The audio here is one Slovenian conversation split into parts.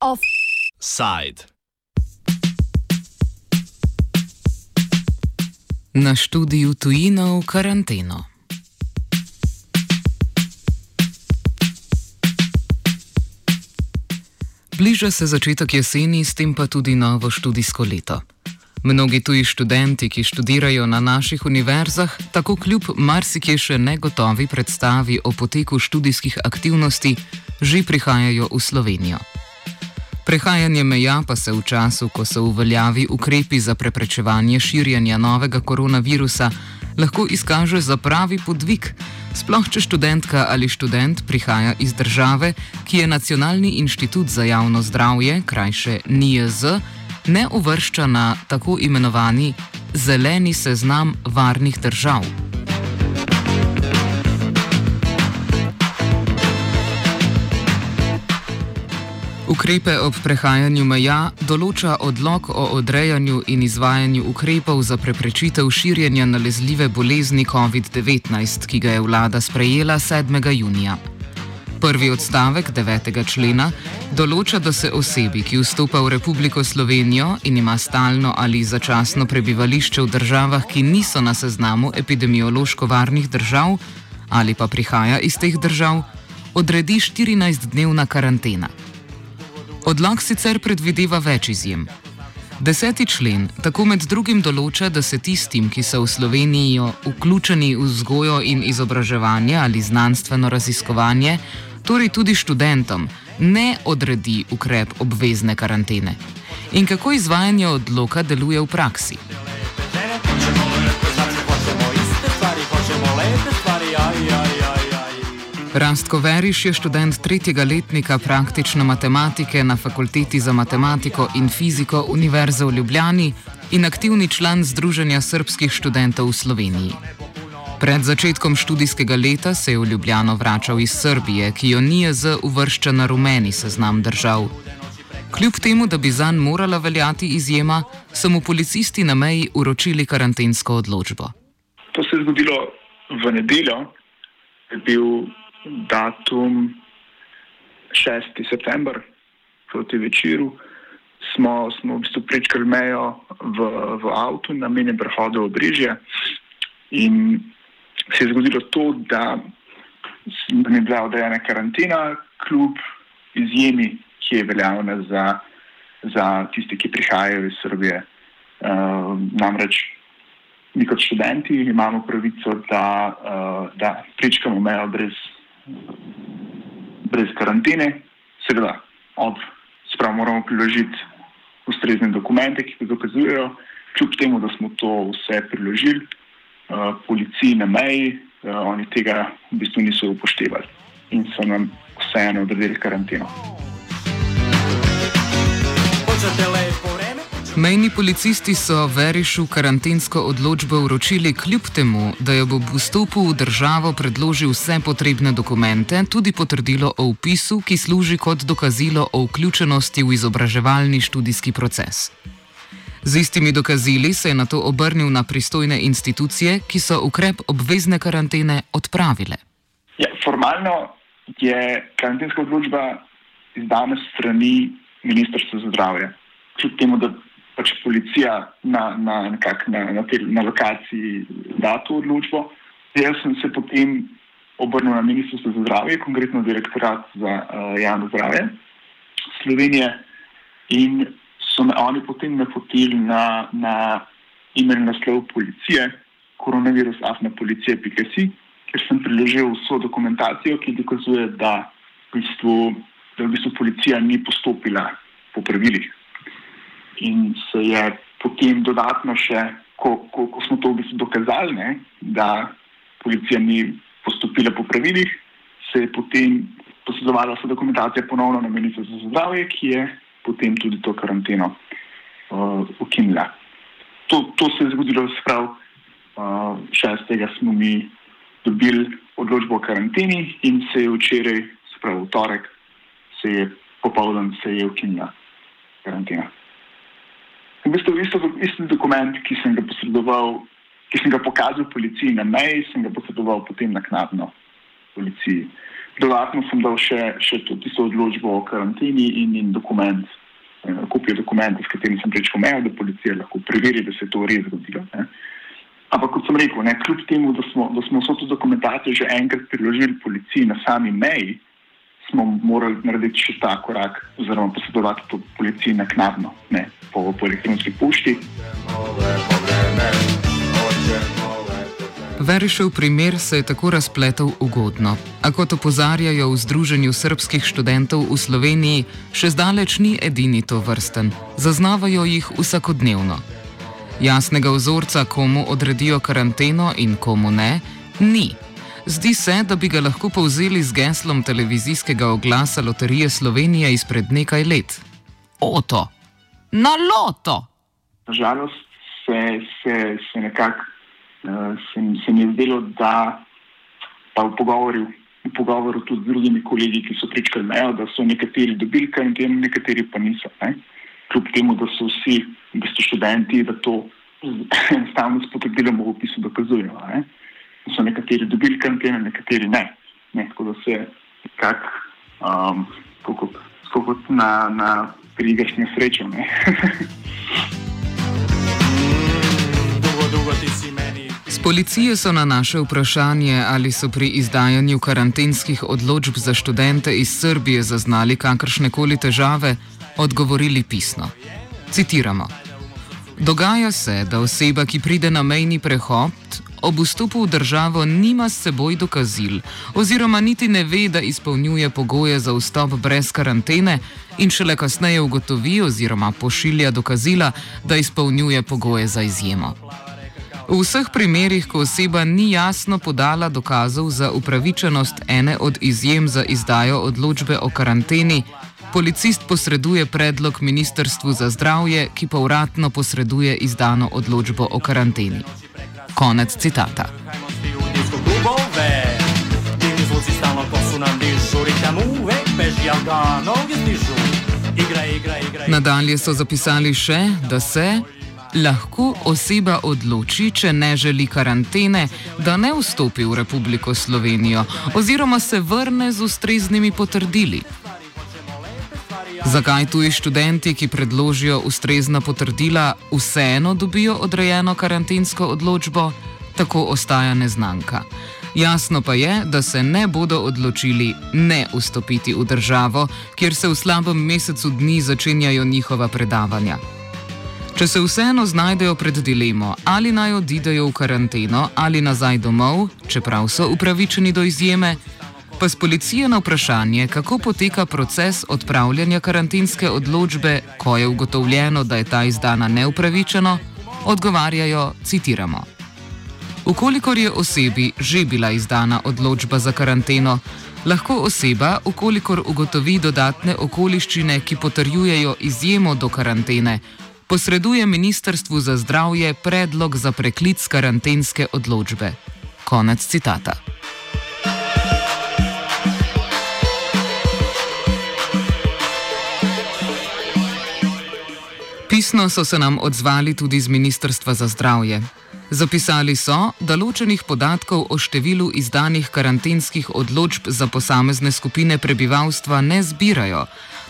Offside. Na študiju tujino v karanteno. Bliža se začetek jeseni, s tem pa tudi novo študijsko leto. Mnogi tuji študenti, ki študirajo na naših univerzah, tako kljub marsikje še negotovi predstavi o poteku študijskih aktivnosti, že prihajajo v Slovenijo. Prehajanje meja pa se v času, ko so uveljavi ukrepi za preprečevanje širjenja novega koronavirusa, lahko izkaže za pravi podvig, sploh če študentka ali študent prihaja iz države, ki je Nacionalni inštitut za javno zdravje, krajše NIJZ, ne uvršča na tako imenovani zeleni seznam varnih držav. Ukrepe ob prehajanju meja določa odlog o odrejanju in izvajanju ukrepov za preprečitev širjenja nalezljive bolezni COVID-19, ki ga je vlada sprejela 7. junija. Prvi odstavek 9. člena določa, da se osebi, ki vstopa v Republiko Slovenijo in ima stalno ali začasno prebivališče v državah, ki niso na seznamu epidemiološko varnih držav ali pa prihaja iz teh držav, odredi 14-dnevna karantena. Odlog sicer predvideva več izjem. Deseti člen tako med drugim določa, da se tistim, ki so v Sloveniji vključeni v vzgojo in izobraževanje ali znanstveno raziskovanje, torej tudi študentom, ne odredi ukrep obvezne karantene. In kako izvajanje odloka deluje v praksi? Rastko Veriš je študent tretjega letnika praktične matematike na Fakulteti za matematiko in fiziko Univerze v Ljubljani in aktivni član Združenja srpskih študentov v Sloveniji. Pred začetkom študijskega leta se je v Ljubljano vračal iz Srbije, ki jo ni z uvršča na rumeni seznam držav. Kljub temu, da bi zanj morala veljati izjema, so mu policisti na meji uročili karantensko odločbo. To se je zgodilo v nedeljo, je bil datum 6. september, proti večeru. Smo, smo v bistvu prečkali mejo v, v avtu, namenjen prehodu v Brižje. In se je zgodilo to, da nam je bila odrejena karantena, kljub izjemi, ki je veljavna za, za tiste, ki prihajajo iz Srbije. Uh, namreč mi kot študenti imamo pravico, da, uh, da prečkamo mejo brez, brez karantene, seveda, ob sprav moramo priložiti ustrezne dokumente, ki to dokazujejo, kljub temu, da smo to vse priložili. Eh, policiji na meji, uh, oni tega v bistvu niso upoštevali in so nam vseeno odredili karanteno. Mejni policisti so Verišu karantensko odločbo vročili kljub temu, da je ob vstopu v državo predložil vse potrebne dokumente, tudi potrdilo o upisu, ki služi kot dokazilo o vključenosti v izobraževalni študijski proces. Z istimi dokazili se je na to obrnil na pristojne institucije, ki so ukrep obvezne karantene odpravile. Ja, formalno je karantenska odločba izdana strani Ministrstva za zdravje. Kljub temu, da pač policija na, na, na, na, te, na lokaciji da to odločbo, jaz sem se potem obrnil na Ministrstvo za zdravje, konkretno direktorat za uh, javno zdravje Slovenije. In so me oni potem napotili na, na email naslov policije, koronavirus afna policije.si, ker sem priložil vso dokumentacijo, ki dokazuje, da v bistvu, da v bistvu policija ni postopila po pravilih. In se je potem dodatno še, ko, ko, ko smo to v bistvu dokazali, ne, da policija ni postopila po pravilih, se je potem posredovala vsa dokumentacija ponovno na ministrstvo za zdravje, ki je potem tudi to karanteno uh, ukinila. To, to se je zgodilo, sprav, uh, šestega smo mi dobili odločbo o karanteni in se je včeraj, sprav v torek, se je popoldan se je ukinila karantena. V bistvu isto, isto dokument, ki sem ga posredoval ki sem ga pokazal policiji na meji, sem ga posredoval potem naknadno policiji. Dodatno sem dal še, še tudi tisto odločbo o karanteni in, in dokument, eh, kupijo dokumente, s katerimi sem prečkal mejo, da policija lahko preveri, da se je to res zgodilo. Ne. Ampak kot sem rekel, ne, kljub temu, da smo, da smo vso to dokumentacijo že enkrat priložili policiji na sami meji, smo morali narediti še ta korak, oziroma posredovati to policiji naknadno, ne po, po elektronski pošti. Verišev primer se je tako razpletel ugodno, a kot opozarjajo v Združenju srpskih študentov v Sloveniji, še zdaleč ni edini to vrsten, zaznavajo jih vsakodnevno. Jasnega vzorca, komu odredijo karanteno in komu ne, ni. Zdi se, da bi ga lahko povzeli z geslom televizijskega oglasa Loterije Slovenije izpred nekaj let. Oto, na loto! Nažalost se, se, se nekako uh, se, se mi je zdelo, da pa v pogovoru, v pogovoru tudi z drugimi kolegi, ki so pričkali mejo, da so nekateri dobili karanteno, nekateri pa niso. Ne? Kljub temu, da so vsi v bistvu študenti, da to enostavno s potrdilom v opisu dokazujejo. Ne? So nekateri dobili karanteno, nekateri ne. ne? Tako da se kak, um, kot, kot na, na prigaš nesrečo. Ne? policije so na naše vprašanje, ali so pri izdajanju karantenskih odločb za študente iz Srbije zaznali kakršne koli težave, odgovorili pisno. Citiramo: Dogaja se, da oseba, ki pride na mejni prehod, ob vstopu v državo nima s seboj dokazil, oziroma niti ne ve, da izpolnjuje pogoje za vstop brez karantene, in šele kasneje ugotovi oziroma pošilja dokazila, da izpolnjuje pogoje za izjemo. V vseh primerih, ko oseba ni jasno podala dokazov za upravičenost ene od izjem za izdajo odločbe o karanteni, policist posreduje predlog Ministrstvu za zdravje, ki pa uradno posreduje izdano odločbo o karanteni. Konec citata. Nadalje so zapisali še, da se lahko oseba odloči, če ne želi karantene, da ne vstopi v Republiko Slovenijo oziroma se vrne z ustreznimi potrdili. Zakaj tuji študenti, ki predložijo ustrezna potrdila, vseeno dobijo odrejeno karantensko odločbo, tako ostaja neznanka. Jasno pa je, da se ne bodo odločili ne vstopiti v državo, kjer se v slabem mesecu dni začenjajo njihova predavanja. Če se vseeno znajdejo pred dilemo, ali naj odidejo v karanteno ali nazaj domov, čeprav so upravičeni do izjeme, pa z policije na vprašanje, kako poteka proces odpravljanja karantenske odločbe, ko je ugotovljeno, da je ta izdana neupravičeno, odgovarjajo: citiramo. Ukolikor je osebi že bila izdana odločba za karanteno, lahko oseba, ukolikor ugotovi dodatne okoliščine, ki potrjujejo izjemo do karantene, posreduje Ministrstvu za zdravje predlog za preklic karantenske odločbe. Konec citata. Pisno so se nam odzvali tudi z Ministrstva za zdravje. Zapisali so, da ločenih podatkov o številu izdanih karantenskih odločb za posamezne skupine prebivalstva ne zbirajo,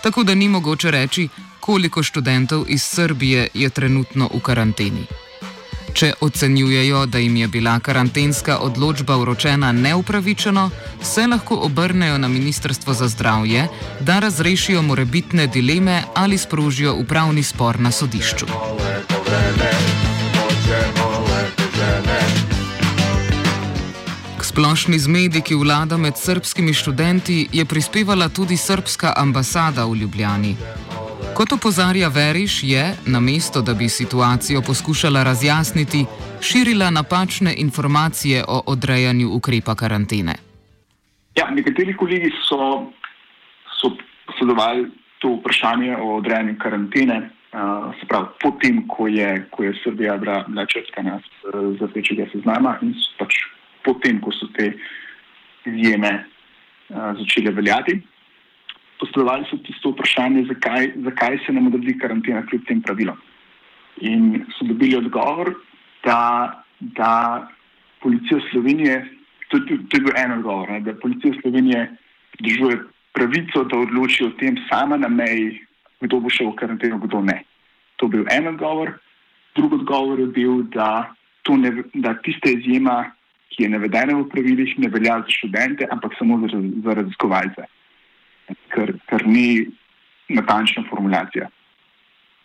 tako da ni mogoče reči, koliko študentov iz Srbije je trenutno v karanteni. Če ocenjujejo, da jim je bila karantenska odločba vročena neupravičeno, se lahko obrnejo na Ministrstvo za zdravje, da razrešijo morebitne dileme ali sprožijo upravni spor na sodišču. K splošni zmedi, ki vlada med srpskimi študenti, je prispevala tudi srpska ambasada v Ljubljani. Kot opozarja Veriš, je, namesto da bi situacijo poskušala razjasniti, širila napačne informacije o odrejanju ukrepa karantene. Ja, nekateri kolegi so, so posredovali to vprašanje o odrejanju karantene, uh, se pravi, potem, ko je, ko je Srbija bila črtkana z rdečega seznama in pač potem, ko so te izjeme uh, začele veljati poslovali so tisto vprašanje, zakaj, zakaj se nam odredi karantena kljub tem pravilom. In so dobili odgovor, da da policija Slovenije, to, to, to je bil en odgovor, ne, da policija Slovenije pridržuje pravico, da odloči o tem sama na meji, kdo bo šel v karanteno, kdo ne. To je bil en odgovor. Drugi odgovor je bil, da, ne, da tiste izjema, ki je navedena v pravilih, ne velja za študente, ampak samo za, za raziskovalce, ker, ker ni natančna formulacija.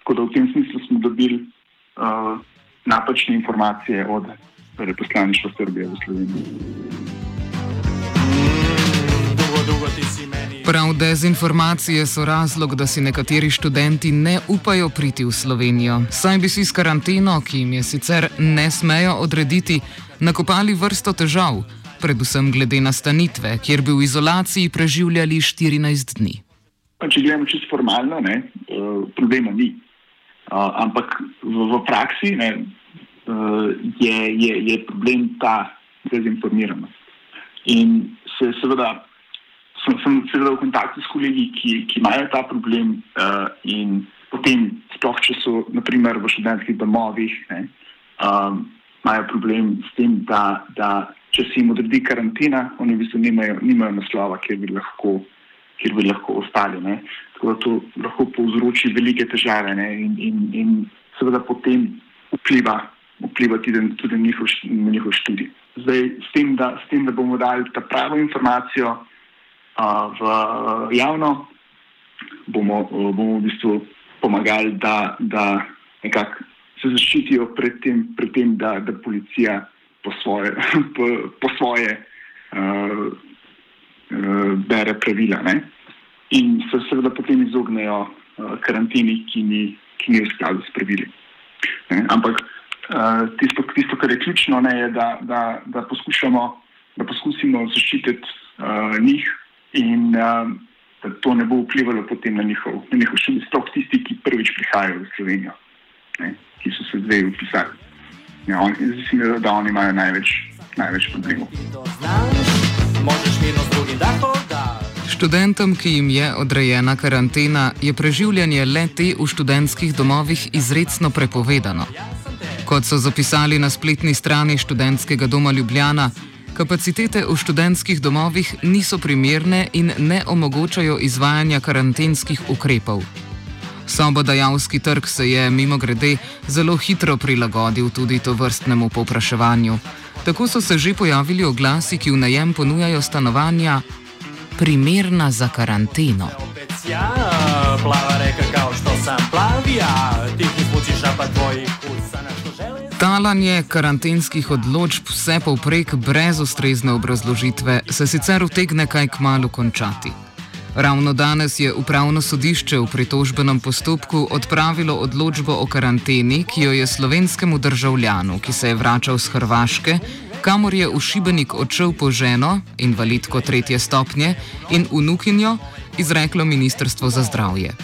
Tako da v tem smislu smo dobili uh, napačne informacije od veleposlaništva Srbije v Sloveniji. Prav dezinformacije so razlog, da si nekateri študenti ne upajo priti v Slovenijo. Saj bi si s karanteno, ki jim je sicer ne smejo odrediti, nakopali vrsto težav, predvsem glede na stanitve, kjer bi v izolaciji preživljali 14 dni. Če gledamo čisto formalno, ne, eh, problema ni. Ampak v, v praksi ne, uh, je, je, je problem ta dezinformiranost. In se, seveda, sem, sem seveda v kontaktu s kolegi, ki, ki imajo ta problem, uh, in potem, sploh če so naprimer v študentskih domovih, ne, um, imajo problem s tem, da, da če se jim odredi karantena, oni v bistvu nimajo, nimajo naslova, kjer bi lahko, kjer bi lahko ostali. Ne. Tako da to lahko povzroči velike težave ne, in, in, in seveda potem vpliva vpliva tudi, tudi na njihov, njihov študij. Zdaj, s tem, da, s tem, da bomo dali ta pravo informacijo uh, v javno, bomo, uh, bomo v bistvu pomagali, da, da se zaščitijo pred tem, pred tem da, da policija po svoje, po, po svoje uh, uh, bere pravila. Ne? In se seveda potem izognejo uh, karanteni, ki ni, ki ni v skladu s pravili. Ne? Ampak Eh, tisto, tisto, kar je ključno, ne, je, da, da, da, da poskusimo zaščititi uh, njih in uh, da to ne bo vplivalo potem na njihov, na njihov študij, sploh tisti, ki prvič prihajajo v Slovenijo, ne, ki so se zdaj upisali. Ja, on, mislim, da oni imajo največ, največ problemov. Študentom, ki jim je odrejena karantena, je preživljanje le te v študentskih domovih izredno prepovedano. Kot so zapisali na spletni strani študentskega doma Ljubljana, kapacitete v študentskih domovih niso primerne in ne omogočajo izvajanja karantenskih ukrepov. Sobodajalski trg se je, mimo grede, zelo hitro prilagodil tudi to vrstnemu povpraševanju. Tako so se že pojavili oglasi, ki v najem ponujajo stanovanja primerna za karanteno. Ja, Talanje karantenskih odločb vse povprek brez ustrezne obrazložitve se sicer utegne kaj k malu končati. Ravno danes je upravno sodišče v pritožbenem postopku odpravilo odločbo o karanteni, ki jo je slovenskemu državljanu, ki se je vračal z Hrvaške, kamor je v Šibenik odšel po ženo, invalidko tretje stopnje in unukinjo, izreklo Ministrstvo za zdravje.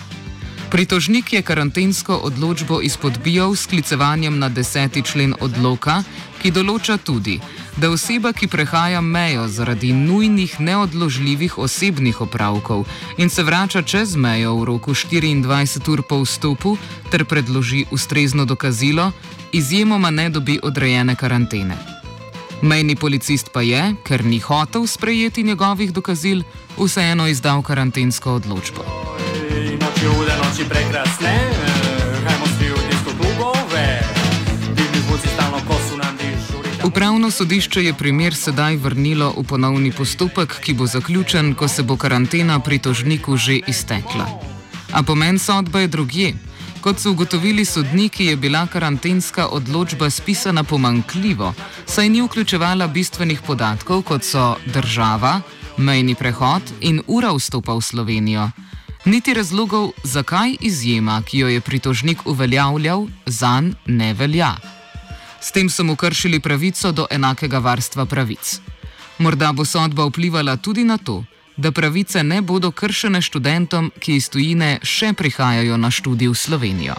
Pritožnik je karantensko odločbo izpodbijal s klicevanjem na deseti člen odloka, ki določa tudi, da oseba, ki prehaja mejo zaradi nujnih neodložljivih osebnih opravkov in se vrača čez mejo v roku 24 ur po vstopu ter predloži ustrezno dokazilo, izjemoma ne dobi odrejene karantene. Mejni policist pa je, ker ni hotel sprejeti njegovih dokazil, vseeno izdal karantensko odločbo čude noči prekrasne, Upravno sodišče je primer sedaj vrnilo v ponovni postopek, ki bo zaključen, ko se bo karantena pritožniku že iztekla. A pomen sodbe je drugje. Kot so ugotovili sodniki, je bila karantenska odločba spisana pomankljivo, saj ni vključevala bistvenih podatkov, kot so država, mejni prehod in ura vstopa v Slovenijo niti razlogov, zakaj izjema, ki jo je pritožnik uveljavljal, zanj ne velja. S tem so mu kršili pravico do enakega varstva pravic. Morda bo sodba vplivala tudi na to, da pravice ne bodo kršene študentom, ki iz tujine še prihajajo na študij v Slovenijo.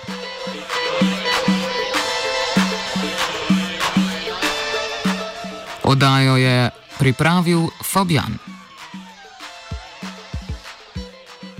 Odajo je pripravil Fabian.